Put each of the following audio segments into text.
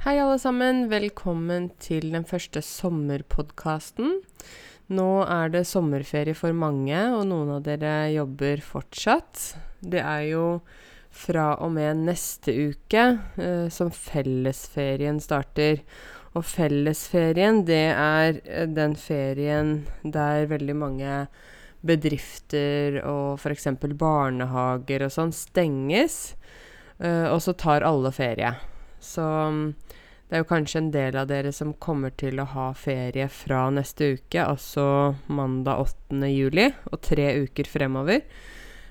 Hei, alle sammen. Velkommen til den første sommerpodkasten. Nå er det sommerferie for mange, og noen av dere jobber fortsatt. Det er jo fra og med neste uke eh, som fellesferien starter. Og fellesferien, det er eh, den ferien der veldig mange bedrifter og f.eks. barnehager og sånn stenges, eh, og så tar alle ferie. Så mm, det er jo kanskje en del av dere som kommer til å ha ferie fra neste uke, altså mandag 8. juli, og tre uker fremover.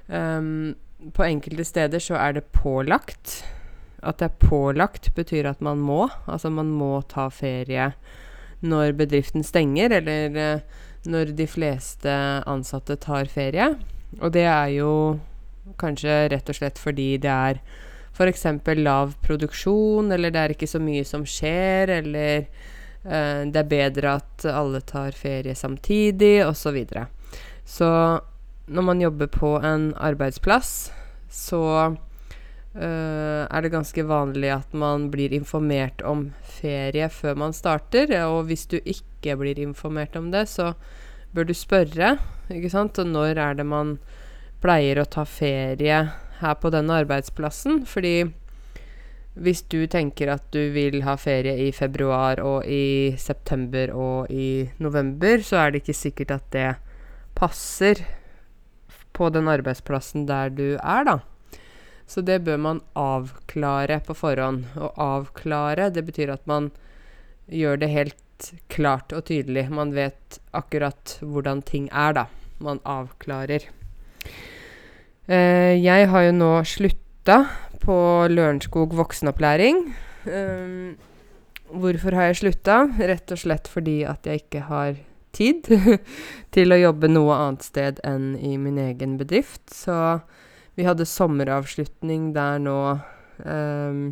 Um, på enkelte steder så er det pålagt. At det er pålagt, betyr at man må. Altså man må ta ferie når bedriften stenger, eller uh, når de fleste ansatte tar ferie. Og det er jo kanskje rett og slett fordi det er f.eks. lav produksjon, eller det er ikke så mye som skjer, eller uh, det er bedre at alle tar ferie samtidig, osv. Så, videre. så når man jobber på en arbeidsplass, så uh, er det ganske vanlig at man blir informert om ferie før man starter. Og hvis du ikke blir informert om det, så bør du spørre, ikke sant. Og når er det man pleier å ta ferie her på denne arbeidsplassen. Fordi hvis du tenker at du vil ha ferie i februar og i september og i november, så er det ikke sikkert at det passer på den arbeidsplassen der du er, da. Så det bør man avklare på forhånd. Og avklare, det betyr at man gjør det helt klart og tydelig. Man vet akkurat hvordan ting er, da. Man avklarer. Uh, jeg har jo nå slutta på Lørenskog voksenopplæring. Um, hvorfor har jeg slutta? Rett og slett fordi at jeg ikke har tid til å jobbe noe annet sted enn i min egen bedrift. Så vi hadde sommeravslutning der nå um,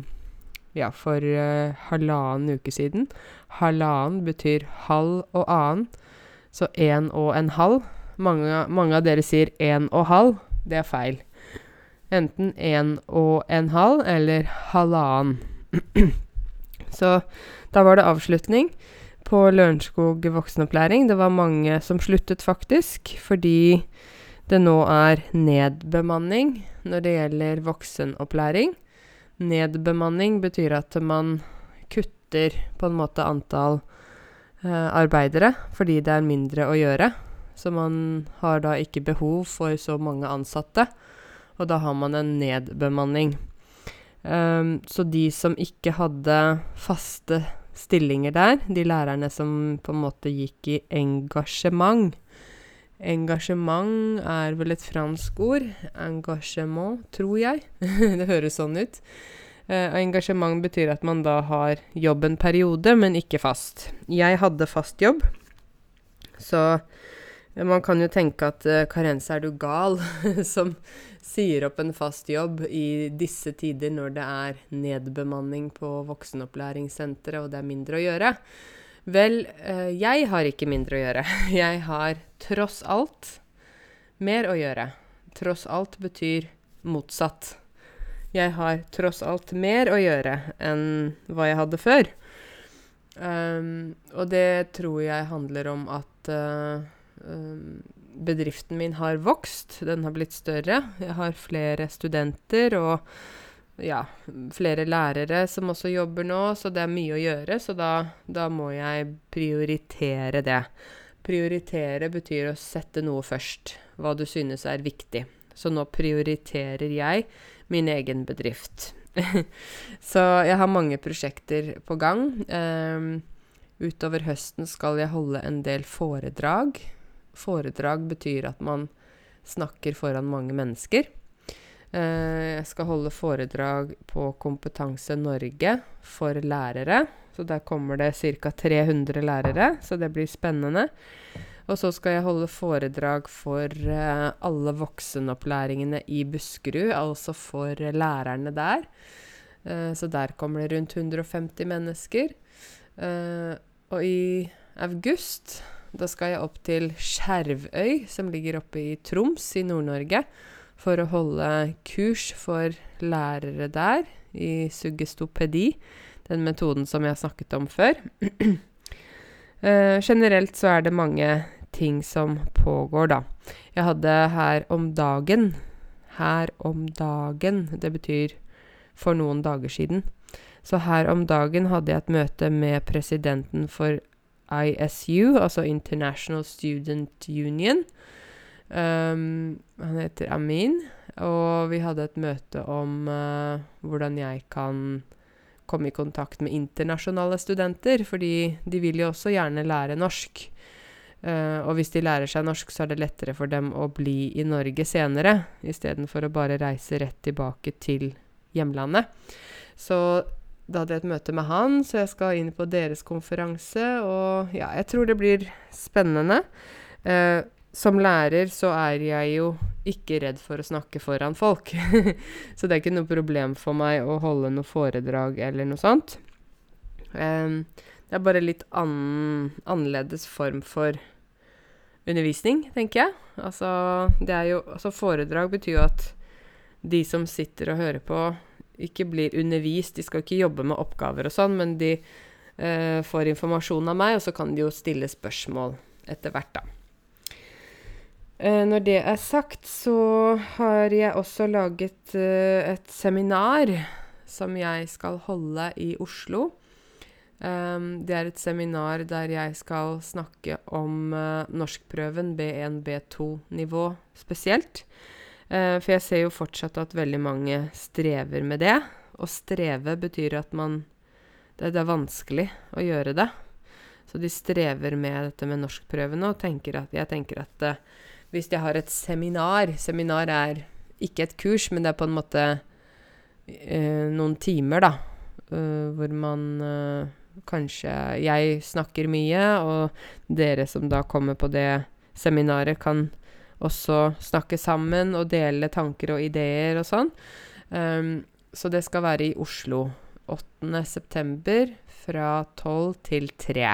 ja, for uh, halvannen uke siden. Halvannen betyr halv og annen, så én og en halv. Mange, mange av dere sier én og halv. Det er feil. Enten én og en halv eller halvannen. Så da var det avslutning på Lørenskog voksenopplæring. Det var mange som sluttet, faktisk, fordi det nå er nedbemanning når det gjelder voksenopplæring. Nedbemanning betyr at man kutter på en måte antall eh, arbeidere fordi det er mindre å gjøre. Så man har da ikke behov for så mange ansatte, og da har man en nedbemanning. Um, så de som ikke hadde faste stillinger der, de lærerne som på en måte gikk i engasjement Engasjement er vel et fransk ord. Engagement, tror jeg. det høres sånn ut. Uh, engasjement betyr at man da har jobb en periode, men ikke fast. Jeg hadde fast jobb, så man kan jo tenke at uh, Karense, er du gal, som sier opp en fast jobb i disse tider når det er nedbemanning på voksenopplæringssenteret og det er mindre å gjøre. Vel, uh, jeg har ikke mindre å gjøre. Jeg har tross alt mer å gjøre. Tross alt betyr motsatt. Jeg har tross alt mer å gjøre enn hva jeg hadde før. Um, og det tror jeg handler om at uh, bedriften min har vokst. Den har blitt større. Jeg har flere studenter og ja, flere lærere som også jobber nå, så det er mye å gjøre. Så da, da må jeg prioritere det. Prioritere betyr å sette noe først. Hva du synes er viktig. Så nå prioriterer jeg min egen bedrift. så jeg har mange prosjekter på gang. Um, utover høsten skal jeg holde en del foredrag Foredrag betyr at man snakker foran mange mennesker. Eh, jeg skal holde foredrag på Kompetanse Norge for lærere. Så der kommer det ca. 300 lærere, så det blir spennende. Og så skal jeg holde foredrag for eh, alle voksenopplæringene i Buskerud, altså for lærerne der. Eh, så der kommer det rundt 150 mennesker. Og i august da skal jeg opp til Skjervøy, som ligger oppe i Troms i Nord-Norge, for å holde kurs for lærere der i suggestopedi. den metoden som jeg har snakket om før. uh, generelt så er det mange ting som pågår, da. Jeg hadde her om dagen Her om dagen, det betyr for noen dager siden. Så her om dagen hadde jeg et møte med presidenten for ISU, altså International Student Union. Um, han heter Amin. Og vi hadde et møte om uh, hvordan jeg kan komme i kontakt med internasjonale studenter, fordi de vil jo også gjerne lære norsk. Uh, og hvis de lærer seg norsk, så er det lettere for dem å bli i Norge senere, istedenfor å bare reise rett tilbake til hjemlandet. Så da hadde jeg et møte med han, så jeg skal inn på deres konferanse, og ja, jeg tror det blir spennende. Eh, som lærer så er jeg jo ikke redd for å snakke foran folk. så det er ikke noe problem for meg å holde noe foredrag eller noe sånt. Eh, det er bare litt annen, annerledes form for undervisning, tenker jeg. Altså, jo Altså, foredrag betyr jo at de som sitter og hører på, ikke blir undervist. De skal ikke jobbe med oppgaver og sånn, men de uh, får informasjon av meg, og så kan de jo stille spørsmål etter hvert, da. Uh, når det er sagt, så har jeg også laget uh, et seminar som jeg skal holde i Oslo. Um, det er et seminar der jeg skal snakke om norskprøven B1, B2-nivå spesielt. Uh, for jeg ser jo fortsatt at veldig mange strever med det. Å streve betyr at man det, det, er vanskelig å gjøre det. Så de strever med dette med norskprøvene, og tenker at, jeg tenker at eh, hvis jeg har et seminar Seminar er ikke et kurs, men det er på en måte noen timer, da, hvor man kanskje jeg snakker mye, og dere som da kommer på det seminaret, kan også snakke sammen og dele tanker og ideer og sånn. Um, så det skal være i Oslo 8. september fra 12 til 3.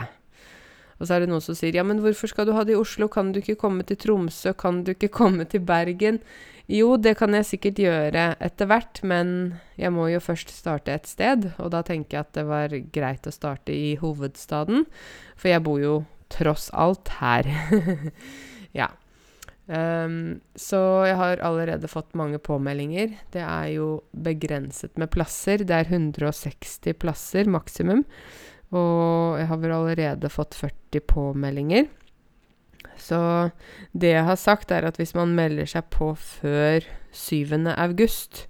Og så er det noen som sier ja, men hvorfor skal du ha det i Oslo, kan du ikke komme til Tromsø, kan du ikke komme til Bergen? Jo, det kan jeg sikkert gjøre etter hvert, men jeg må jo først starte et sted. Og da tenker jeg at det var greit å starte i hovedstaden, for jeg bor jo tross alt her. Um, så jeg har allerede fått mange påmeldinger. Det er jo begrenset med plasser. Det er 160 plasser maksimum. Og jeg har vel allerede fått 40 påmeldinger. Så det jeg har sagt, er at hvis man melder seg på før 7. august,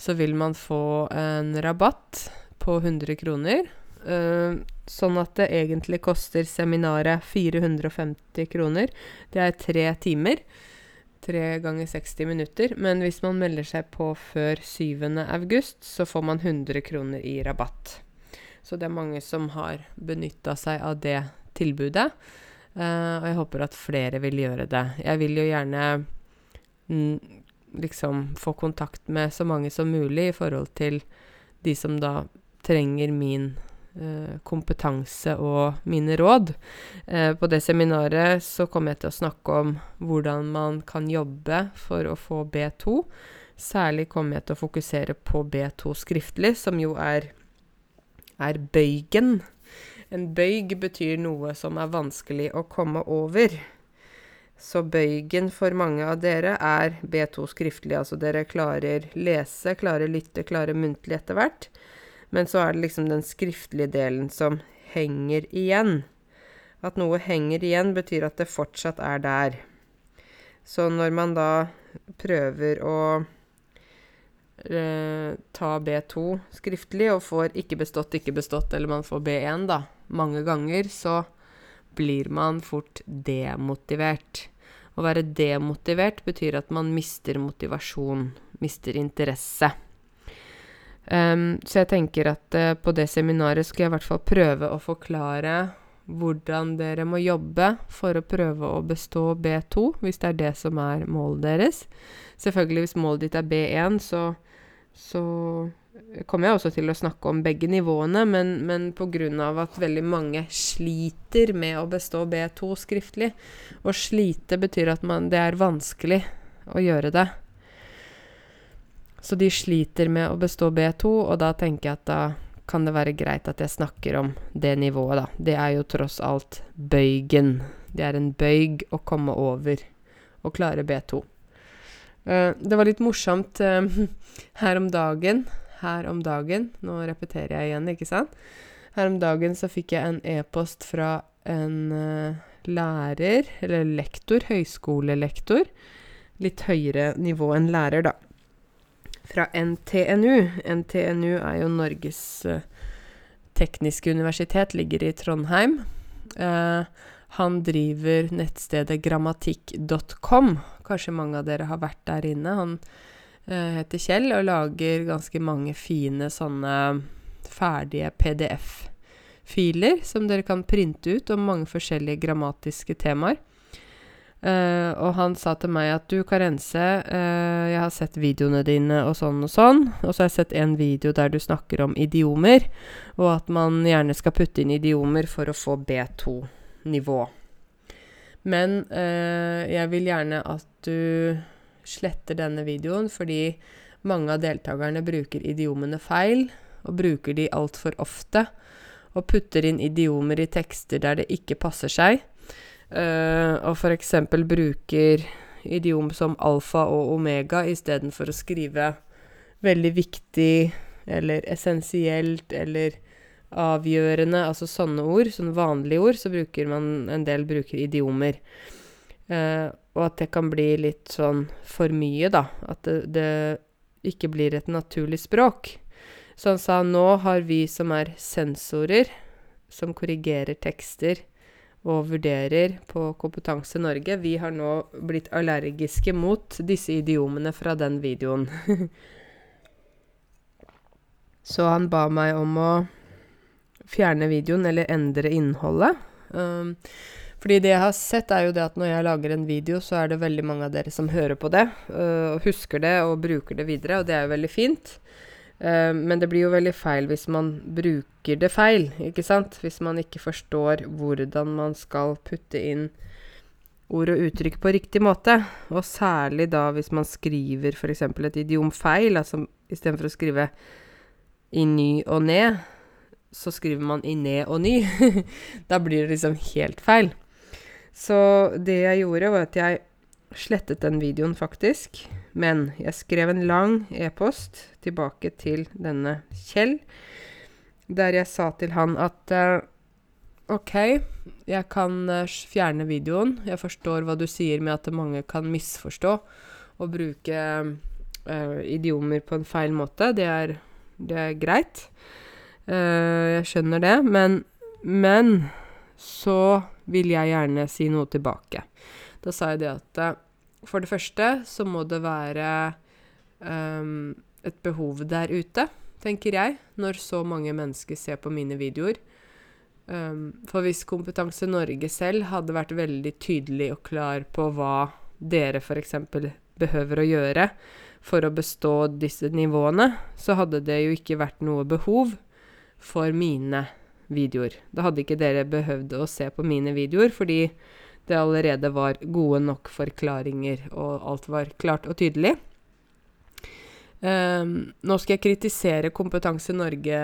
så vil man få en rabatt på 100 kroner. Uh, sånn at det egentlig koster seminaret 450 kroner. Det er tre timer. Tre ganger 60 minutter. Men hvis man melder seg på før 7. august, så får man 100 kroner i rabatt. Så det er mange som har benytta seg av det tilbudet. Uh, og jeg håper at flere vil gjøre det. Jeg vil jo gjerne mm, liksom få kontakt med så mange som mulig i forhold til de som da trenger min kompetanse og mine råd. Uh, på det seminaret så kommer jeg til å snakke om hvordan man kan jobbe for å få B2. Særlig kommer jeg til å fokusere på B2 skriftlig, som jo er, er bøygen en bøyg betyr noe som er vanskelig å komme over. Så bøygen for mange av dere er B2 skriftlig, altså dere klarer lese, klarer lytte, klarer muntlig etter hvert. Men så er det liksom den skriftlige delen som henger igjen. At noe henger igjen, betyr at det fortsatt er der. Så når man da prøver å eh, ta B2 skriftlig og får ikke bestått, ikke bestått, eller man får B1, da, mange ganger, så blir man fort demotivert. Å være demotivert betyr at man mister motivasjon, mister interesse. Um, så jeg tenker at uh, på det seminaret skal jeg i hvert fall prøve å forklare hvordan dere må jobbe for å prøve å bestå B2, hvis det er det som er målet deres. Selvfølgelig, hvis målet ditt er B1, så, så kommer jeg også til å snakke om begge nivåene, men, men pga. at veldig mange sliter med å bestå B2 skriftlig Å slite betyr at man, det er vanskelig å gjøre det. Så de sliter med å bestå B2, og da tenker jeg at da kan det være greit at jeg snakker om det nivået, da. Det er jo tross alt bøygen. Det er en bøyg å komme over og klare B2. Uh, det var litt morsomt uh, her om dagen. Her om dagen. Nå repeterer jeg igjen, ikke sant? Her om dagen så fikk jeg en e-post fra en uh, lærer, eller lektor, høyskolelektor. Litt høyere nivå enn lærer, da fra NTNU. NTNU er jo Norges uh, tekniske universitet, ligger i Trondheim. Eh, han driver nettstedet grammatikk.com. Kanskje mange av dere har vært der inne. Han eh, heter Kjell og lager ganske mange fine sånne ferdige PDF-filer som dere kan printe ut om mange forskjellige grammatiske temaer. Uh, og han sa til meg at du, Karense, uh, jeg har sett videoene dine og sånn og sånn, og så har jeg sett en video der du snakker om idiomer, og at man gjerne skal putte inn idiomer for å få B2-nivå. Men uh, jeg vil gjerne at du sletter denne videoen, fordi mange av deltakerne bruker idiomene feil, og bruker de altfor ofte, og putter inn idiomer i tekster der det ikke passer seg. Uh, og f.eks. bruker idiom som alfa og omega istedenfor å skrive veldig viktig eller essensielt eller avgjørende, altså sånne ord, sånne vanlige ord, så bruker man en del bruker idiomer. Uh, og at det kan bli litt sånn for mye, da. At det, det ikke blir et naturlig språk. Så han sa nå har vi som er sensorer, som korrigerer tekster, og vurderer på Kompetanse Norge. Vi har nå blitt allergiske mot disse idiomene fra den videoen. Så han ba meg om å fjerne videoen, eller endre innholdet. Um, fordi det jeg har sett, er jo det at når jeg lager en video, så er det veldig mange av dere som hører på det, uh, husker det og bruker det videre, og det er jo veldig fint. Uh, men det blir jo veldig feil hvis man bruker det feil, ikke sant? Hvis man ikke forstår hvordan man skal putte inn ord og uttrykk på riktig måte. Og særlig da hvis man skriver f.eks. et idiom feil, altså istedenfor å skrive i ny og ned, så skriver man i ned og ny. da blir det liksom helt feil. Så det jeg gjorde, var at jeg slettet den videoen, faktisk. Men jeg skrev en lang e-post tilbake til denne Kjell, der jeg sa til han at uh, OK, jeg kan uh, fjerne videoen. Jeg forstår hva du sier med at mange kan misforstå og bruke uh, idiomer på en feil måte. Det er, det er greit. jeg skjønner det. Men, men så vil jeg gjerne si noe tilbake. Da sa jeg det at for det første så må det være um, et behov der ute, tenker jeg, når så mange mennesker ser på mine videoer. Um, for hvis Kompetanse Norge selv hadde vært veldig tydelig og klar på hva dere f.eks. behøver å gjøre for å bestå disse nivåene, så hadde det jo ikke vært noe behov for mine videoer. Da hadde ikke dere behøvd å se på mine videoer, fordi det allerede var gode nok forklaringer, og alt var klart og tydelig. Um, nå skal jeg kritisere Kompetanse Norge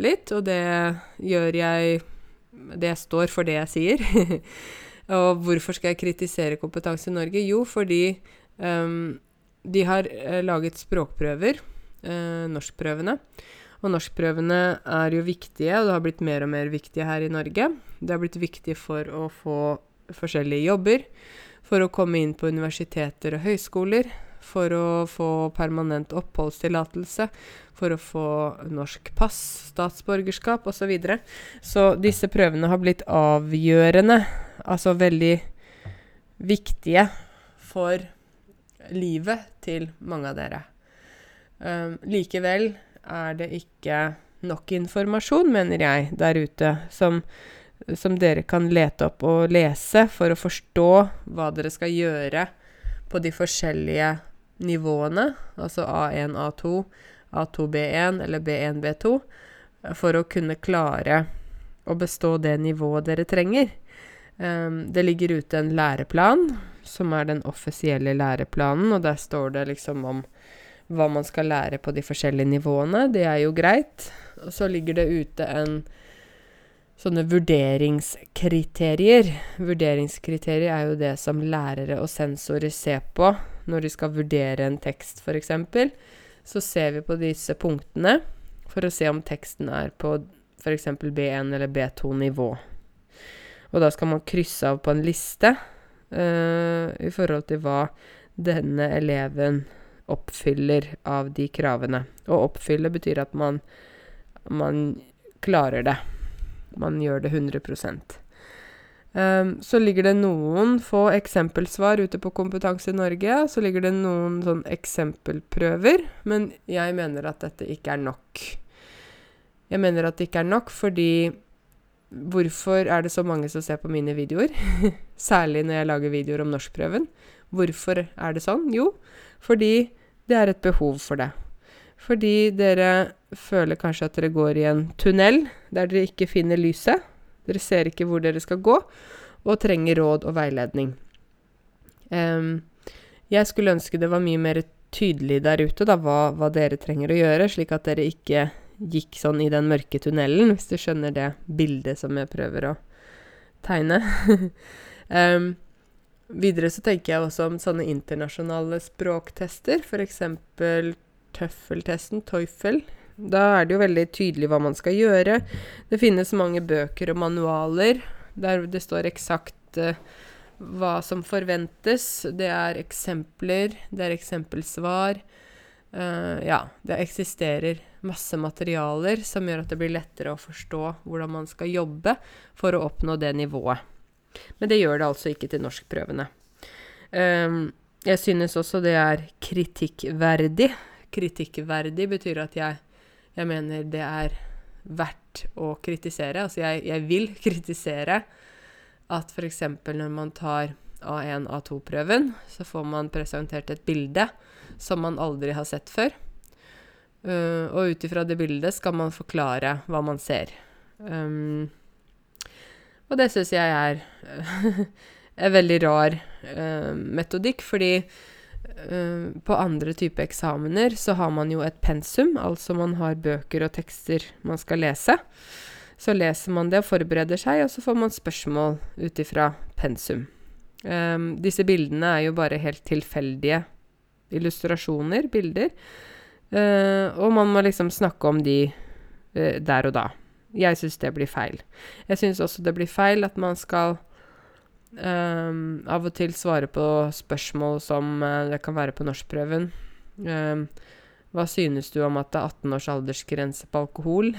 litt, og det gjør jeg Det jeg står for det jeg sier. og hvorfor skal jeg kritisere Kompetanse Norge? Jo, fordi um, de har uh, laget språkprøver, uh, norskprøvene. Og norskprøvene er jo viktige, og det har blitt mer og mer viktige her i Norge. Det har blitt viktig for å få forskjellige jobber, for å komme inn på universiteter og høyskoler, for å få permanent oppholdstillatelse, for å få norsk pass, statsborgerskap osv. Så, videre. så disse prøvene har blitt avgjørende, altså veldig viktige for livet til mange av dere. Um, likevel er det ikke nok informasjon, mener jeg, der ute, som som dere kan lete opp og lese for å forstå hva dere skal gjøre på de forskjellige nivåene, altså A1, A2, A2B1 eller B1, B2, for å kunne klare å bestå det nivået dere trenger. Um, det ligger ute en læreplan, som er den offisielle læreplanen, og der står det liksom om hva man skal lære på de forskjellige nivåene. Det er jo greit. Og så ligger det ute en sånne vurderingskriterier. Vurderingskriterier er jo det som lærere og sensorer ser på når de skal vurdere en tekst, f.eks. Så ser vi på disse punktene for å se om teksten er på f.eks. B1 eller B2-nivå. Og da skal man krysse av på en liste uh, i forhold til hva denne eleven oppfyller av de kravene. Å oppfylle betyr at man, man klarer det. Man gjør det 100 um, Så ligger det noen få eksempelsvar ute på Kompetanse Norge. Så ligger det noen sånn eksempelprøver. Men jeg mener at dette ikke er nok. Jeg mener at det ikke er nok fordi Hvorfor er det så mange som ser på mine videoer? Særlig når jeg lager videoer om norskprøven. Hvorfor er det sånn? Jo, fordi det er et behov for det. Fordi dere føler kanskje at dere går i en tunnel der dere ikke finner lyset. Dere ser ikke hvor dere skal gå, og trenger råd og veiledning. Um, jeg skulle ønske det var mye mer tydelig der ute, da, hva, hva dere trenger å gjøre, slik at dere ikke gikk sånn i den mørke tunnelen, hvis du skjønner det bildet som jeg prøver å tegne. um, videre så tenker jeg også om sånne internasjonale språktester, f.eks. tøffeltesten, TOEFL. Da er det jo veldig tydelig hva man skal gjøre. Det finnes mange bøker og manualer der det står eksakt uh, hva som forventes. Det er eksempler, det er eksempelsvar. Uh, ja, det eksisterer masse materialer som gjør at det blir lettere å forstå hvordan man skal jobbe for å oppnå det nivået. Men det gjør det altså ikke til norskprøvene. Um, jeg synes også det er kritikkverdig. Kritikkverdig betyr at jeg, jeg mener det er verdt å kritisere. Altså jeg, jeg vil kritisere at f.eks. når man tar A1, A2-prøven, så får man presentert et bilde som man aldri har sett før. Uh, og ut ifra det bildet skal man forklare hva man ser. Um, og det syns jeg er en veldig rar uh, metodikk, fordi på andre type eksamener så har man jo et pensum, altså man har bøker og tekster man skal lese. Så leser man det og forbereder seg, og så får man spørsmål ut ifra pensum. Um, disse bildene er jo bare helt tilfeldige illustrasjoner, bilder. Uh, og man må liksom snakke om de uh, der og da. Jeg syns det blir feil. Jeg syns også det blir feil at man skal um, av og til svare på spørsmål som uh, det kan være på norskprøven. Um, hva synes du om at det er 18 års aldersgrense på alkohol?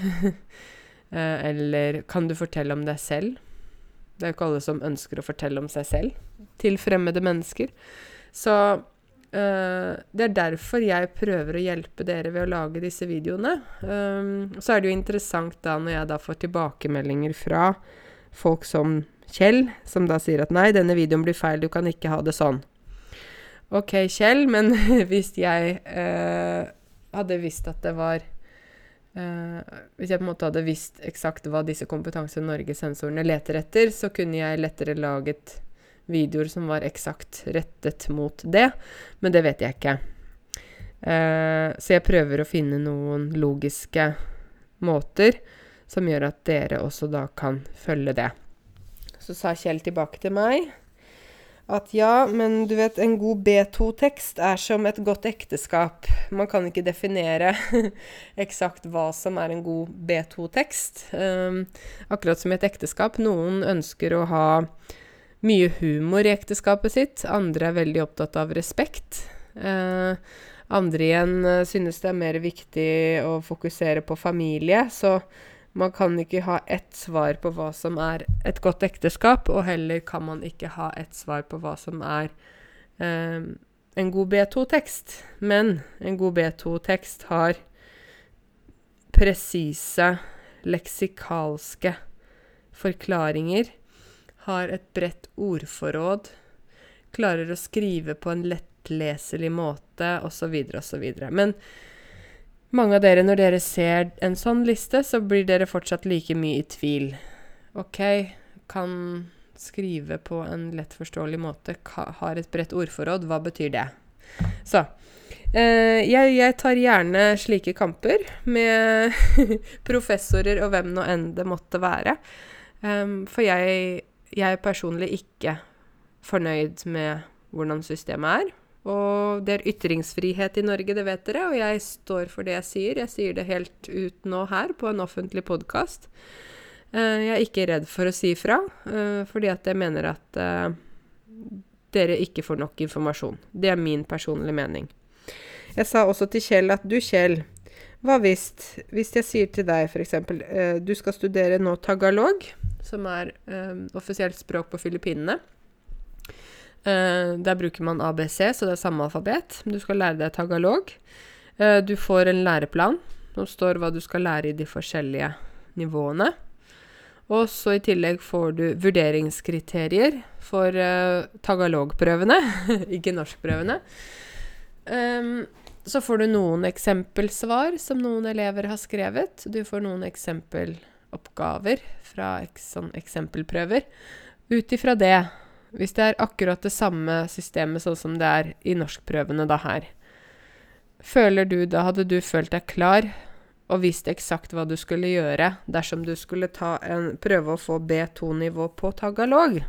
eller kan du fortelle om deg selv? Det er jo ikke alle som ønsker å fortelle om seg selv til fremmede mennesker. Så Uh, det er derfor jeg prøver å hjelpe dere ved å lage disse videoene. Um, så er det jo interessant da når jeg da får tilbakemeldinger fra folk som Kjell, som da sier at nei, denne videoen blir feil, du kan ikke ha det sånn. Ok, Kjell, men hvis jeg eh, hadde visst at det var eh, Hvis jeg på en måte hadde visst eksakt hva disse Kompetanse Norge-sensorene leter etter, så kunne jeg lettere laget videoer som var eksakt rettet mot det, men det vet jeg ikke. Eh, så jeg prøver å finne noen logiske måter som gjør at dere også da kan følge det. Så sa Kjell tilbake til meg at ja, men du vet, en god B2-tekst er som et godt ekteskap. Man kan ikke definere eksakt hva som er en god B2-tekst. Um, akkurat som i et ekteskap. Noen ønsker å ha mye humor i ekteskapet sitt. Andre er veldig opptatt av respekt. Uh, andre igjen uh, synes det er mer viktig å fokusere på familie. Så man kan ikke ha ett svar på hva som er et godt ekteskap, og heller kan man ikke ha ett svar på hva som er eh, en god B2-tekst. Men en god B2-tekst har presise leksikalske forklaringer har et bredt ordforråd, klarer å skrive på en lettleselig måte, osv., osv. Men mange av dere, når dere ser en sånn liste, så blir dere fortsatt like mye i tvil. OK, kan skrive på en lettforståelig måte, har et bredt ordforråd, hva betyr det? Så Eh, jeg, jeg, tar gjerne slike kamper med professorer og hvem nå enn det måtte være. Um, for jeg, jeg er personlig ikke fornøyd med hvordan systemet er. Og det er ytringsfrihet i Norge, det vet dere, og jeg står for det jeg sier. Jeg sier det helt ut nå her på en offentlig podkast. Uh, jeg er ikke redd for å si ifra, uh, fordi at jeg mener at uh, dere ikke får nok informasjon. Det er min personlige mening. Jeg sa også til Kjell at du, Kjell, hva hvis Hvis jeg sier til deg f.eks. Du skal studere nå tagalog, som er offisielt språk på Filippinene. Uh, der bruker man ABC, så det er samme alfabet. Du skal lære deg tagalog. Uh, du får en læreplan som står hva du skal lære i de forskjellige nivåene. Og så i tillegg får du vurderingskriterier for uh, tagalogprøvene, ikke norskprøvene. Um, så får du noen eksempelsvar som noen elever har skrevet. Du får noen eksempeloppgaver fra sånn eksempelprøver. Ut ifra det, hvis det er akkurat det samme systemet sånn som det er i norskprøvene da her, føler du da Hadde du følt deg klar og visst eksakt hva du skulle gjøre dersom du skulle ta en, prøve å få B2-nivå på tagalog?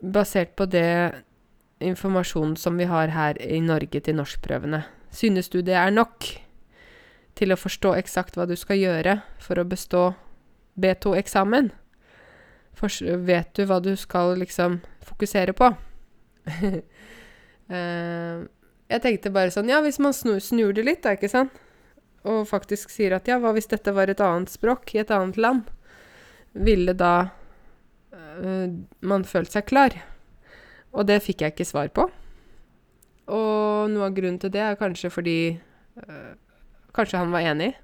Basert på det informasjonen som vi har her i Norge til norskprøvene. Synes du det er nok til å forstå eksakt hva du skal gjøre for å bestå B2-eksamen? Vet du hva du skal liksom fokusere på? uh, jeg tenkte bare sånn Ja, hvis man snur, snur det litt, da, ikke sant? Og faktisk sier at ja, hva hvis dette var et annet språk i et annet land? Ville da uh, man følt seg klar? Og det fikk jeg ikke svar på. Og noe av grunnen til det er kanskje fordi uh, Kanskje han var enig.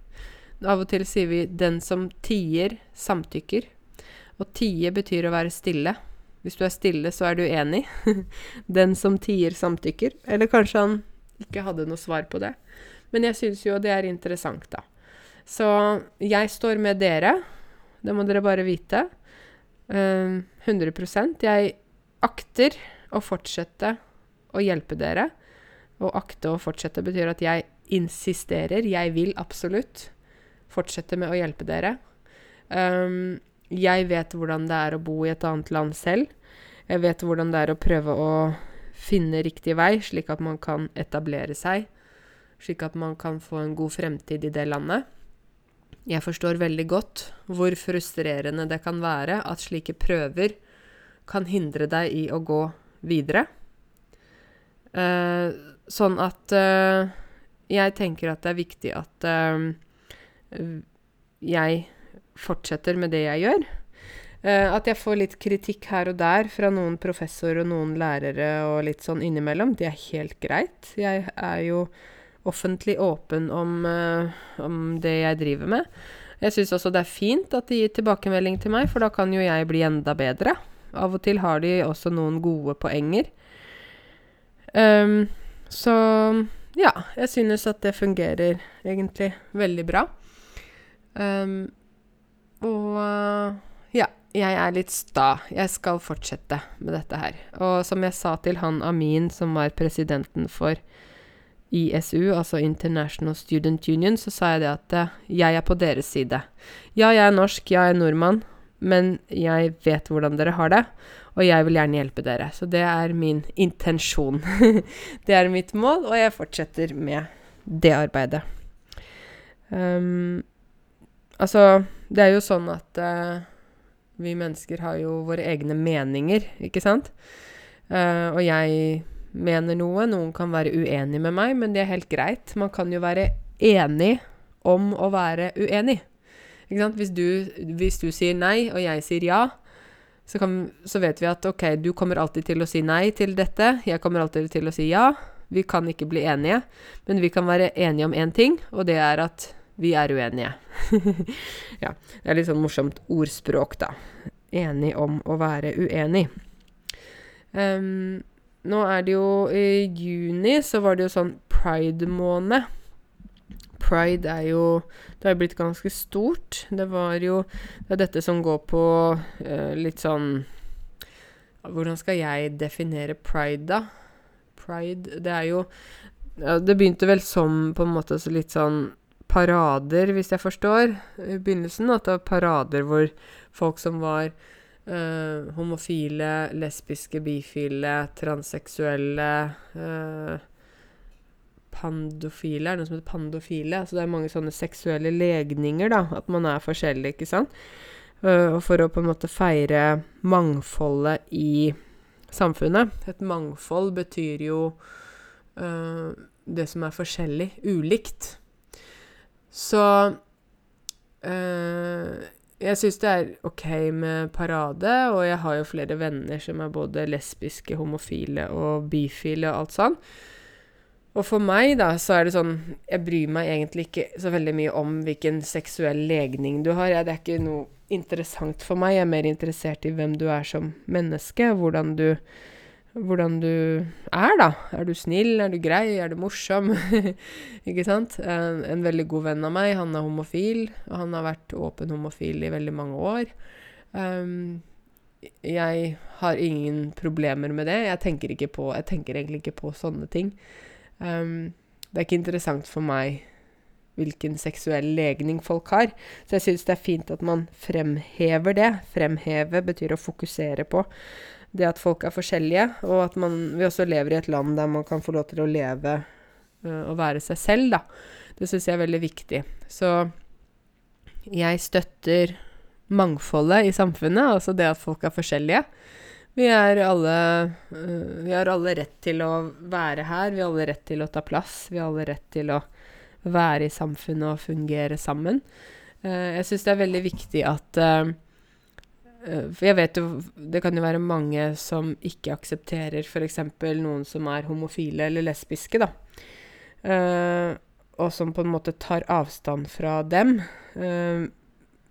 Av og til sier vi 'den som tier, samtykker'. Og tie betyr å være stille. Hvis du er stille, så er du enig. den som tier, samtykker. Eller kanskje han ikke hadde noe svar på det. Men jeg syns jo det er interessant, da. Så jeg står med dere. Det må dere bare vite. Uh, 100% Jeg akter å fortsette å hjelpe dere. Å akte å fortsette betyr at jeg insisterer. Jeg vil absolutt fortsette med å hjelpe dere. Um, jeg vet hvordan det er å bo i et annet land selv. Jeg vet hvordan det er å prøve å finne riktig vei, slik at man kan etablere seg. Slik at man kan få en god fremtid i det landet. Jeg forstår veldig godt hvor frustrerende det kan være at slike prøver kan hindre deg i å gå videre. Uh, sånn at uh, jeg tenker at det er viktig at uh, jeg fortsetter med det jeg gjør. at jeg får litt kritikk her og der fra noen professorer og noen lærere og litt sånn innimellom, det er helt greit. Jeg er jo offentlig åpen om, om det jeg driver med. Jeg syns også det er fint at de gir tilbakemelding til meg, for da kan jo jeg bli enda bedre. Av og til har de også noen gode poenger. Um, så ja, jeg synes at det fungerer egentlig veldig bra. Um, og ja, jeg er litt sta. Jeg skal fortsette med dette her. Og som jeg sa til han Amin, som var presidenten for ISU, altså International Student Union, så sa jeg det at uh, jeg er på deres side. Ja, jeg er norsk, jeg er nordmann, men jeg vet hvordan dere har det, og jeg vil gjerne hjelpe dere. Så det er min intensjon. det er mitt mål, og jeg fortsetter med det arbeidet. Um, altså, det er jo sånn at uh, vi mennesker har jo våre egne meninger, ikke sant? Uh, og jeg mener noe, noen kan være uenig med meg, men det er helt greit. Man kan jo være enig om å være uenig. Hvis du, hvis, du, sier nei, og jeg sier ja, så, kan, så, vet vi at ok, du kommer alltid til å si nei til dette, jeg kommer alltid til å si ja. Vi kan ikke bli enige, men vi kan være enige om én ting, og det er at vi er uenige. ja, det er litt sånn morsomt ordspråk, da. Enig om å være uenig. Um, nå er det jo i juni, så var det jo sånn pride-måned pride er jo Det har blitt ganske stort. Det var jo Det er dette som går på uh, litt sånn Hvordan skal jeg definere pride, da? pride Det er jo ja, Det begynte vel som på en måte så litt sånn parader, hvis jeg forstår, i begynnelsen. At det var parader hvor folk som var uh, homofile, lesbiske, bifile, transseksuelle uh, Pandofile, er det noe som heter pandofile? Altså det er mange sånne seksuelle legninger, da. At man er forskjellig, ikke sant. Uh, for å på en måte feire mangfoldet i samfunnet. Et mangfold betyr jo det som er forskjellig, ulikt. Så øh, jeg syns det er OK med parade, og jeg har jo flere venner som er både lesbiske, homofile og bifile og alt sånn. Og for meg, da, så er det sånn Jeg bryr meg egentlig ikke så veldig mye om hvilken seksuell legning du har. Ja, det er ikke noe interessant for meg. Jeg er mer interessert i hvem du er som menneske, hvordan du hvordan du er, da. Er du snill? Er du grei? Er du morsom? ikke sant? En, en, veldig god venn av meg, han er homofil. Og han har vært åpen homofil i veldig mange år. Um, jeg har ingen problemer med det. Jeg tenker, på, jeg tenker egentlig ikke på sånne ting. Um, det er ikke interessant for meg hvilken seksuell legning folk har. Så jeg syns det er fint at man fremhever det. Fremheve betyr å fokusere på det at folk er forskjellige, og at man, vi også lever i et land der man kan få lov til å leve uh, og være seg selv, da. Det syns jeg er veldig viktig. Så jeg støtter mangfoldet i samfunnet, altså det at folk er forskjellige. Vi er alle uh, Vi har alle rett til å være her, vi har alle rett til å ta plass, vi har alle rett til å være i samfunnet og fungere sammen. Uh, jeg syns det er veldig viktig at for jeg vet jo Det kan jo være mange som ikke aksepterer f.eks. noen som er homofile eller lesbiske, da. Uh, og som på en måte tar avstand fra dem. Uh,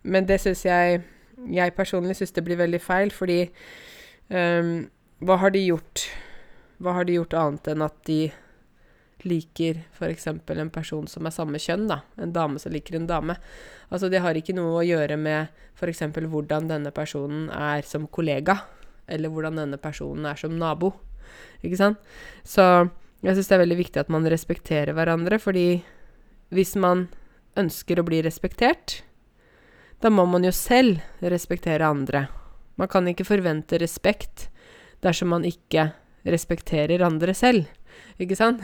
men det syns jeg Jeg personlig syns det blir veldig feil, fordi um, hva har de gjort? Hva har de gjort annet enn at de liker f.eks. en person som er samme kjønn, da. En dame som liker en dame. Altså, det har ikke noe å gjøre med f.eks. hvordan denne personen er som kollega, eller hvordan denne personen er som nabo. Ikke sant? Så jeg syns det er veldig viktig at man respekterer hverandre, fordi hvis man ønsker å bli respektert, da må man jo selv respektere andre. Man kan ikke forvente respekt dersom man ikke respekterer andre selv. Ikke sant?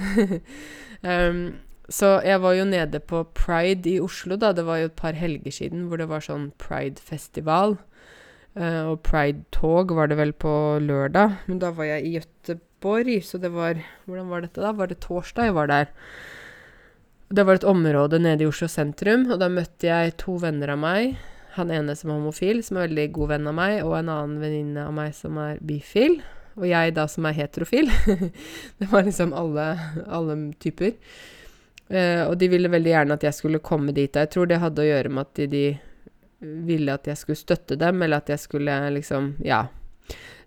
um, så jeg var jo nede på Pride i Oslo, da. Det var jo et par helger siden hvor det var sånn Pride-festival. Uh, og Pride-tog var det vel på lørdag. Men da var jeg i Gøteborg, så det var Hvordan var dette, da? Var det torsdag jeg var der? Det var et område nede i Oslo sentrum, og da møtte jeg to venner av meg. Han ene som er homofil, som er veldig god venn av meg, og en annen venninne av meg som er bifil. Og jeg da som er heterofil. det var liksom alle, alle typer. Uh, og de ville veldig gjerne at jeg skulle komme dit. Jeg tror det hadde å gjøre med at de, de, ville at jeg skulle støtte dem, eller at jeg skulle liksom Ja.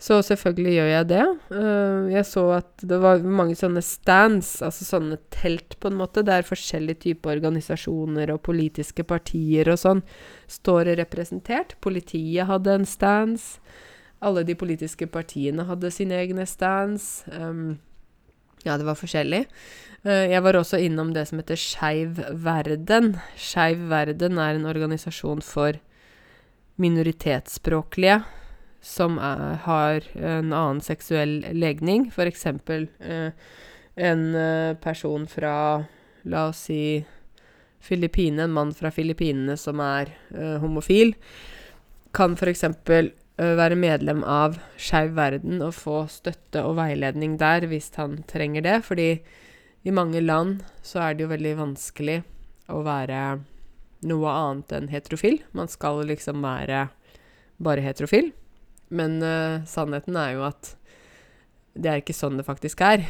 Så selvfølgelig gjør jeg det. Uh, jeg så at det var mange sånne stands, altså sånne telt, på en måte, der forskjellige typer organisasjoner og politiske partier og sånn står representert. Politiet hadde en stands. Alle de politiske partiene hadde sine egne stands. Um, ja, det var forskjellig. Uh, jeg var også innom det som heter Skeiv verden. Skeiv verden er en organisasjon for minoritetsspråklige som er, har en annen seksuell legning. Eksempel uh, en uh, person fra, la oss si, Filippinene, en mann fra Filippinene som er homofil, kan eksempel være medlem av Skeiv verden og få støtte og veiledning der hvis han trenger det. Fordi i mange land så er det jo veldig vanskelig å være noe annet enn heterofil. Man skal liksom være bare heterofil. Men uh, sannheten er jo at det er ikke sånn det faktisk er.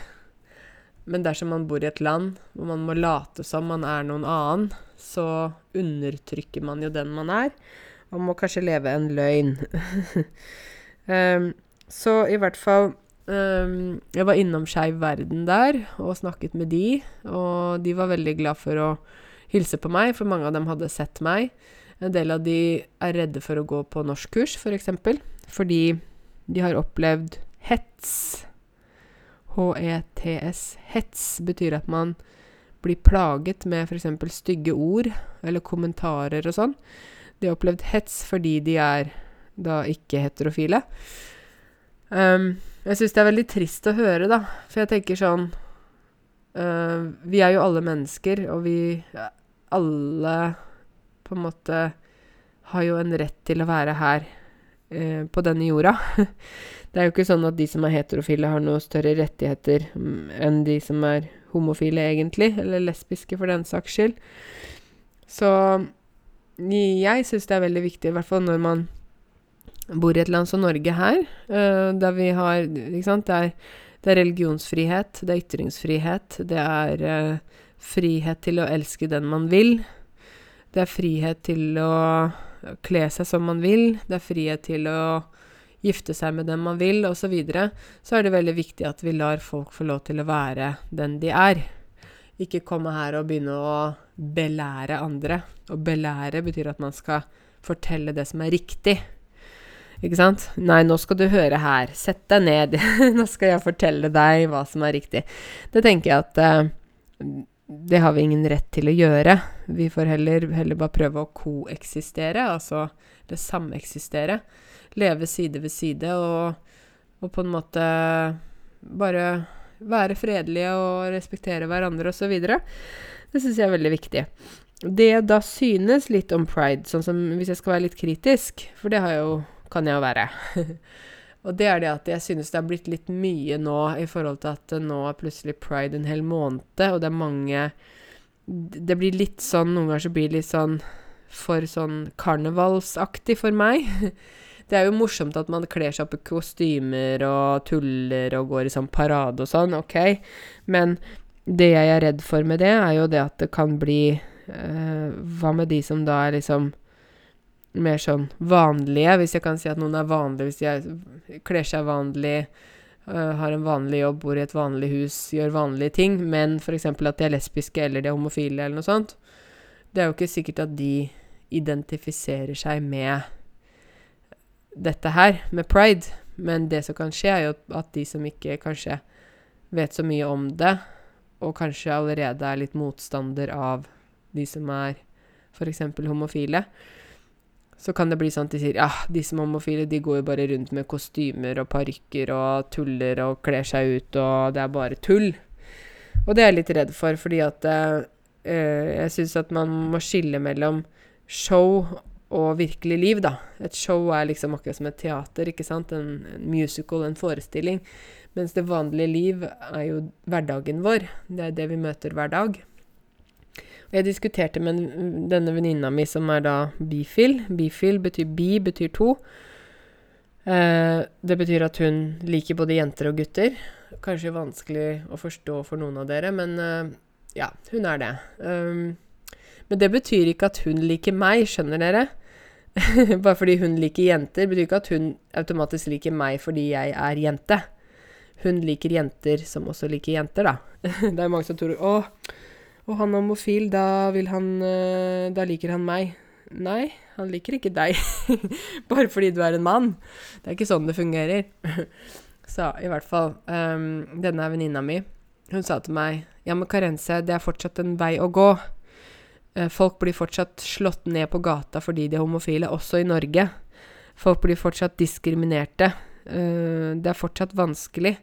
Men dersom man bor i et land hvor man må late som man er noen annen, så undertrykker man jo den man er. Man må kanskje leve en løgn. um, så i hvert fall um, Jeg var innom Skeiv verden der og snakket med de, og de var veldig glad for å hilse på meg, for mange av dem hadde sett meg. En del av de er redde for å gå på norskkurs, f.eks., for fordi de har opplevd hets, H-e-t-s. Hets betyr at man blir plaget med f.eks. stygge ord eller kommentarer og sånn. De har opplevd hets fordi de er da ikke heterofile. Um, jeg syns det er veldig trist å høre, da, for jeg tenker sånn uh, Vi er jo alle mennesker, og vi alle på en måte har jo en rett til å være her uh, på denne jorda. det er jo ikke sånn at de som er heterofile, har noe større rettigheter um, enn de som er homofile, egentlig, eller lesbiske, for den saks skyld. Så jeg syns det er veldig viktig, i hvert fall når man bor i et land som Norge her, uh, der vi har Ikke sant, det er, det er, religionsfrihet, det er ytringsfrihet, det er uh, frihet til å elske den man vil. Det er frihet til å kle seg som man vil. Det er frihet til å gifte seg med den man vil, osv. Så, så er det veldig viktig at vi lar folk få lov til å være den de er. Ikke komme her og begynne å belære andre. Å belære betyr at man skal fortelle det som er riktig. Ikke sant? Nei, nå skal du høre her. Sett deg ned. nå skal jeg fortelle deg hva som er riktig. Det tenker jeg at uh, det har vi ingen rett til å gjøre. Vi får heller, heller bare prøve å koeksistere, altså det sameksistere. Leve side ved side og, og på en måte bare være fredelige og respektere hverandre osv. Det syns jeg er veldig viktig. Det da synes litt om pride, sånn som hvis jeg skal være litt kritisk, for det jeg jo kan jeg jo være. og det er det at jeg synes det har blitt litt mye nå i forhold til at nå er plutselig pride en hel måned, og det er mange Det blir litt sånn Noen ganger så blir det litt sånn for sånn karnevalsaktig for meg. Det er jo morsomt at man kler seg opp i kostymer og tuller og går i sånn parade og sånn, OK, men det jeg er redd for med det, er jo det at det kan bli eh, Hva med de som da er liksom mer sånn vanlige, hvis jeg kan si at noen er vanlige, hvis de kler seg vanlig, uh, har en vanlig jobb, bor i et vanlig hus, gjør vanlige ting, men f.eks. at de er lesbiske eller de er homofile eller noe sånt. Det er jo ikke sikkert at de identifiserer seg med dette her, med pride, men det som kan skje, er jo at de som ikke kanskje vet så mye om det, og kanskje allerede er litt motstander av de som er f.eks. homofile, så kan det bli sånn at de sier ja, de som er homofile, de går jo bare rundt med kostymer og parykker og tuller og kler seg ut, og det er bare tull. Og det er jeg litt redd for, fordi at uh, jeg syns at man må skille mellom show og virkelig liv, da. Et show er liksom akkurat som et teater, ikke sant. En, en musical, en forestilling. Mens det vanlige liv er jo hverdagen vår. Det er det vi møter hver dag. Og Jeg diskuterte med denne venninna mi som er da bifil. Bifil betyr bi, betyr to. Eh, det betyr at hun liker både jenter og gutter. Kanskje vanskelig å forstå for noen av dere, men eh, ja, hun er det. Um, men det betyr ikke at hun liker meg, skjønner dere? Bare fordi hun liker jenter, betyr ikke at hun automatisk liker meg fordi jeg er jente. Hun liker jenter som også liker jenter, da. det er mange som tror Å, og han er homofil, da han eh, Da liker han meg. Nei, han liker ikke deg. Bare fordi du er en mann. Det er ikke sånn det fungerer. Så i hvert fall um, Denne venninna mi, hun sa til meg Ja, men Karense, det er fortsatt en vei å gå. Uh, folk blir fortsatt slått ned på gata fordi de er homofile, også i Norge. Folk blir fortsatt diskriminerte. Uh, det er fortsatt vanskelig.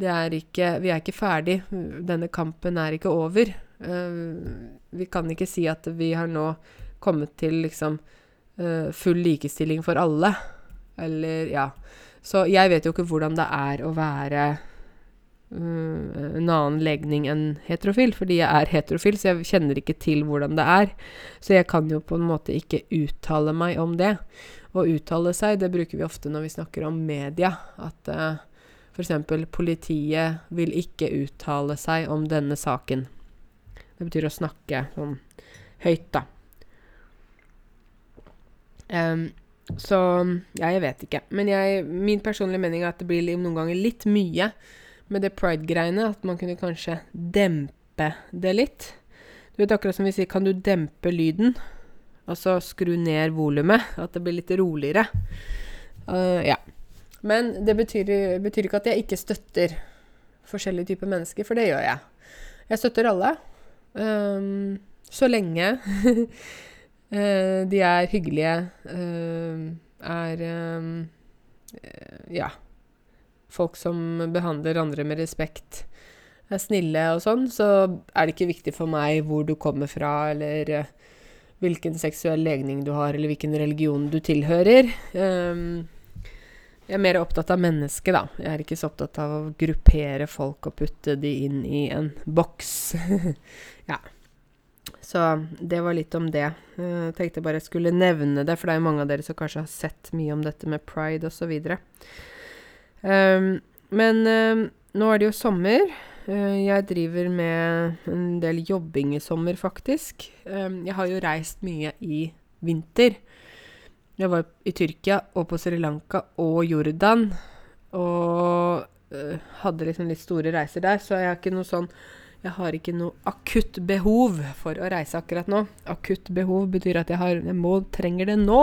Er ikke Vi er ikke ferdig. Denne kampen er ikke over. Uh, vi kan ikke si at vi har nå kommet til liksom full likestilling for alle. Eller ja. Så jeg vet jo ikke hvordan det er å være en annen legning enn heterofil, fordi jeg er heterofil, så jeg kjenner ikke til hvordan det er. Så jeg kan jo på en måte ikke uttale meg om det. Å uttale seg, det bruker vi ofte når vi snakker om media. At uh, f.eks. politiet vil ikke uttale seg om denne saken. Det betyr å snakke sånn høyt, da. Um, så ja, jeg vet ikke. Men jeg, min personlige mening er at det blir noen ganger litt mye med det pride-greiene. At man kunne kanskje dempe det litt. Du vet akkurat som vi sier, kan du dempe lyden? Altså skru ned volumet. At det blir litt roligere. Uh, ja. Men det betyr, betyr, ikke at jeg ikke støtter forskjellige typer mennesker, for det gjør jeg. Jeg støtter alle. Um, så lenge uh, de er hyggelige, uh, er um, Ja. Folk som behandler andre med respekt, er snille og sånn, så er det ikke viktig for meg hvor du kommer fra, eller uh, hvilken seksuell legning du har, eller hvilken religion du tilhører. Um, jeg er mer opptatt av mennesket, da. Jeg er ikke så opptatt av å gruppere folk og putte de inn i en boks. ja. Så det var litt om det. Jeg tenkte bare jeg skulle nevne det, for det er jo mange av dere som kanskje har sett mye om dette med pride osv. Um, men um, nå er det jo sommer. Uh, jeg driver med en del jobbing i sommer, faktisk. Um, jeg har jo reist mye i vinter. Jeg var i Tyrkia og på Sri Lanka og Jordan. Og øh, hadde liksom litt store reiser der, så jeg har ikke noe sånn jeg har ikke noe akutt behov for å reise akkurat nå. Akutt behov betyr at jeg, har, jeg må, trenger det nå.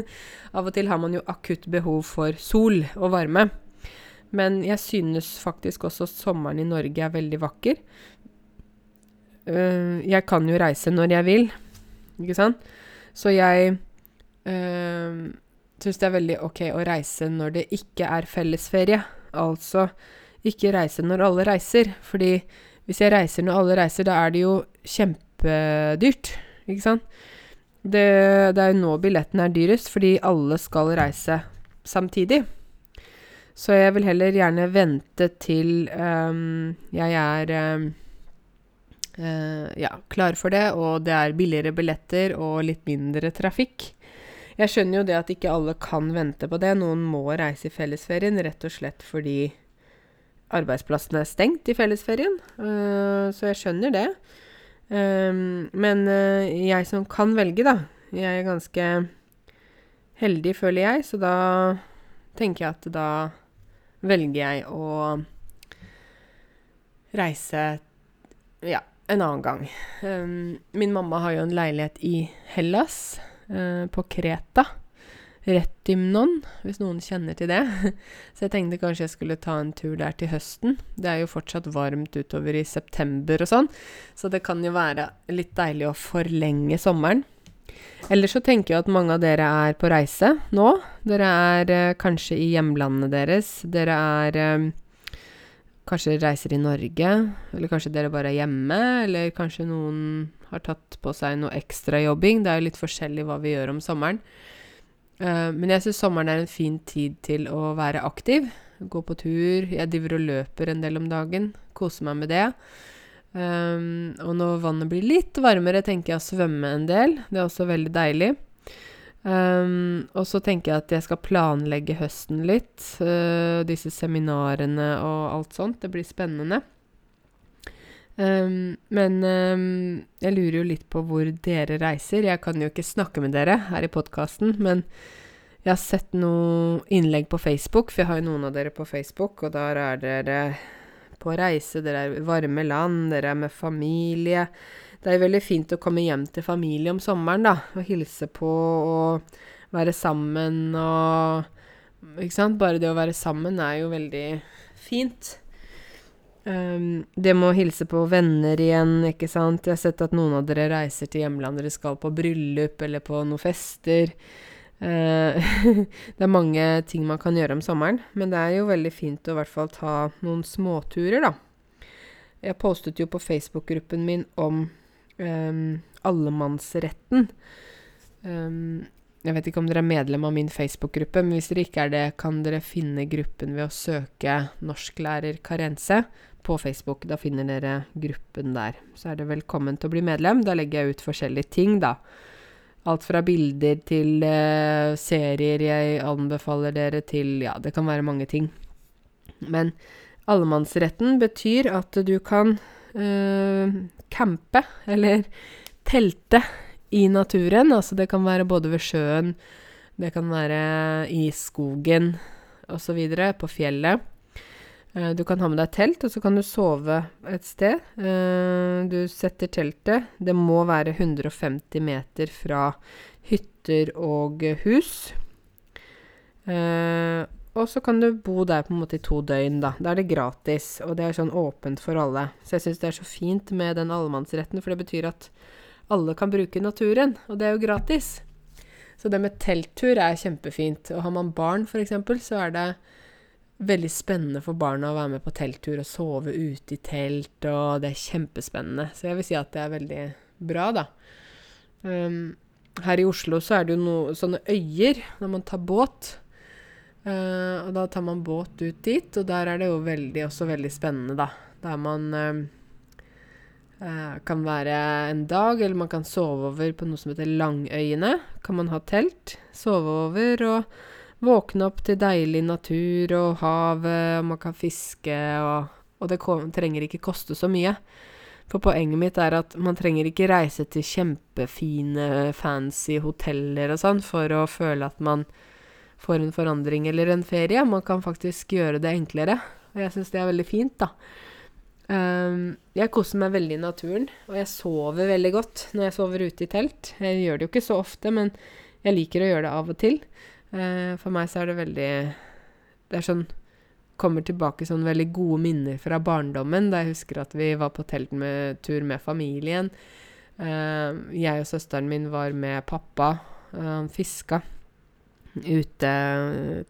Av og til har man jo akutt behov for sol og varme. Men jeg synes faktisk også sommeren i Norge er veldig vakker. Uh, jeg kan jo reise når jeg vil, ikke sant? Så jeg uh, ehm, syns det er veldig ok å reise når det ikke er fellesferie. Altså ikke reise når alle reiser. Fordi hvis jeg reiser når alle reiser, da er det jo kjempedyrt, ikke sant? Det, det er jo nå billetten er dyrest, fordi alle skal reise samtidig. Så jeg vil heller gjerne vente til um, jeg er um, uh, ja, klar for det, og det er billigere billetter og litt mindre trafikk. Jeg skjønner jo det at ikke alle kan vente på det. Noen må reise i fellesferien rett og slett fordi arbeidsplassen er stengt i fellesferien. Uh, så jeg skjønner det. Um, men uh, jeg som kan velge, da Jeg er ganske heldig, føler jeg, så da tenker jeg at da velger jeg å reise ja, en annen gang. Um, min mamma har jo en leilighet i Hellas. uh, på Kreta. Retymnon, hvis noen kjenner til det. Så jeg tenkte kanskje jeg skulle ta en tur der til høsten. Det er jo fortsatt varmt utover i september og sånn, så det kan jo være litt deilig å forlenge sommeren. Eller så tenker jeg at mange av dere er på reise nå. Dere er eh, kanskje i hjemlandene deres. Dere er eh, Kanskje reiser i Norge, eller kanskje dere bare er hjemme, eller kanskje noen har tatt på seg noe ekstrajobbing. Det er jo litt forskjellig hva vi gjør om sommeren. Eh, men jeg syns sommeren er en fin tid til å være aktiv. Gå på tur. Jeg driver og løper en del om dagen. Koser meg med det. Um, og når vannet blir litt varmere, tenker jeg å svømme en del. Det er også veldig deilig. Um, og så tenker jeg at jeg skal planlegge høsten litt. Uh, disse seminarene og alt sånt. Det blir spennende. Um, men um, jeg lurer jo litt på hvor dere reiser. Jeg kan jo ikke snakke med dere her i podkasten, men jeg har sett noen innlegg på Facebook, for jeg har jo noen av dere på Facebook, og der er dere på reise, dere er i varme land, dere er med familie. Det er veldig fint å komme hjem til familie om sommeren, da, og hilse på og være sammen og Ikke sant? Bare det å være sammen er jo veldig fint. Um, det med å hilse på venner igjen, ikke sant. Jeg har sett at noen av dere reiser til hjemlandet, dere skal på bryllup eller på noen fester. Uh, det er mange ting man kan gjøre om sommeren, men det er jo veldig fint å i hvert fall ta noen småturer, da. Jeg postet jo på Facebook-gruppen min om um, allemannsretten. Um, jeg vet ikke om dere er medlem av min Facebook-gruppe, men hvis dere ikke er det, kan dere finne gruppen ved å søke 'Norsklærer Karense' på Facebook. Da finner dere gruppen der. Så er dere velkommen til å bli medlem. Da legger jeg ut forskjellige ting, da. Alt fra bilder til uh, serier jeg anbefaler dere til Ja, det kan være mange ting. Men allemannsretten betyr at du kan campe, eller telte, i naturen. Altså det kan være både ved sjøen, det kan være i skogen osv., på fjellet. Uh, du kan ha med deg telt, og så kan du sove et sted. Uh, du setter teltet. Det må være 150 meter fra hytter og hus. Og så kan du bo der på en måte i to døgn, da. Da er det gratis, og det er sånn åpent for alle. Så jeg syns det er så fint med den allemannsretten, for det betyr at alle kan bruke naturen, og det er jo gratis. Så det med telttur er kjempefint. Og har man barn, f.eks., så er det veldig spennende for barna å være med på telttur og sove ute i telt, og det er kjempespennende. Så jeg vil si at det er veldig bra, da. Um, her i Oslo så er det jo noe, sånne øyer når man tar båt. Uh, og da tar man båt ut dit, og der er det jo veldig, også veldig spennende, da. Der man uh, kan være en dag, eller man kan sove over på noe som heter Langøyene. Kan man ha telt, sove over og våkne opp til deilig natur og havet, og man kan fiske, og, og det trenger ikke koste så mye. For poenget mitt er at man trenger ikke reise til kjempefine, fancy hoteller og sånn for å føle at man får en forandring eller en ferie. Man kan faktisk gjøre det enklere. Og jeg syns det er veldig fint, da. Um, jeg koser meg veldig i naturen, og jeg sover veldig godt når jeg sover ute i telt. Jeg gjør det jo ikke så ofte, men jeg liker å gjøre det av og til. Uh, for meg så er det veldig Det er sånn kommer tilbake sånn veldig gode minner fra barndommen, da jeg husker at vi var på telttur med familien. Uh, jeg og søsteren min var med pappa. Uh, fiska ute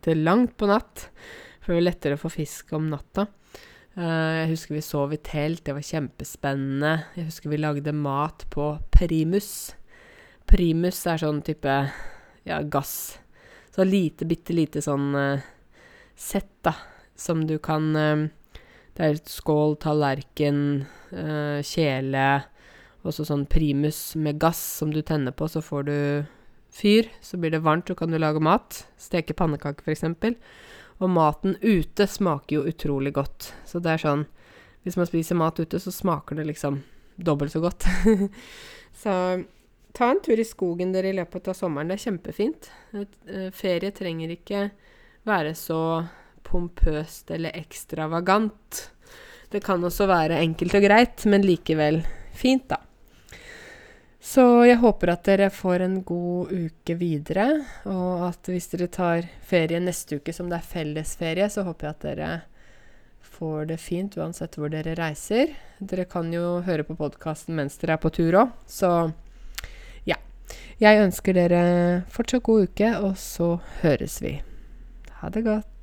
til langt på natt, for det var lettere å få fisk om natta. Uh, jeg husker vi sov i telt, det var kjempespennende. Jeg husker vi lagde mat på primus. Primus er sånn type ja, gass. Så lite, bitte lite sånn sett, da som du kan eh, Det er et skål, tallerken, eh, kjele Også sånn primus med gass som du tenner på, så får du fyr. Så blir det varmt, så kan du lage mat. Steke pannekaker, f.eks. Og maten ute smaker jo utrolig godt. Så det er sånn Hvis man spiser mat ute, så smaker det liksom dobbelt så godt. så ta en tur i skogen dere i løpet av sommeren. Det er kjempefint. Uh, ferie trenger ikke være så pompøst eller ekstravagant. Det kan også være enkelt og greit, men likevel fint, da. Så jeg håper at dere får en god uke videre, og at hvis dere tar ferie neste uke som det er fellesferie, så håper jeg at dere får det fint uansett hvor dere reiser. Dere kan jo høre på podkasten mens dere er på tur òg, så ja. Jeg ønsker dere fortsatt god uke, og så høres vi. Ha det godt.